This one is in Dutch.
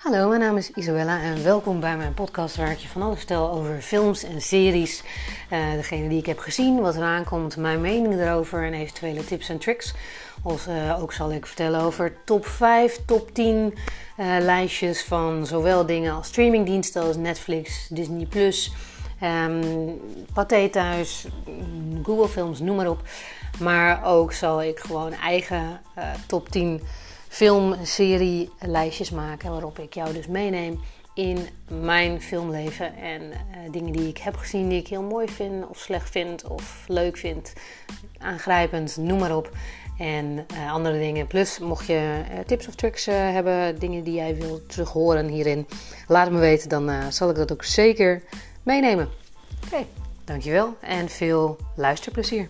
Hallo, mijn naam is Isabella en welkom bij mijn podcast waar ik je van alles vertel over films en series. Uh, degene die ik heb gezien, wat eraan komt, mijn mening erover en eventuele tips en tricks. Of, uh, ook zal ik vertellen over top 5, top 10 uh, eh, lijstjes van zowel dingen als streamingdiensten als Netflix, Disney+, um, Pathé Thuis, Google Films, noem maar op. Maar ook zal ik gewoon eigen top 10 filmserie lijstjes maken waarop ik jou dus meeneem in mijn filmleven en uh, dingen die ik heb gezien die ik heel mooi vind of slecht vind of leuk vind, aangrijpend, noem maar op. En uh, andere dingen. Plus, mocht je uh, tips of tricks hebben, dingen die jij wilt terug horen hierin, laat me weten. Dan zal ik dat ook zeker meenemen. Oké, dankjewel en veel luisterplezier.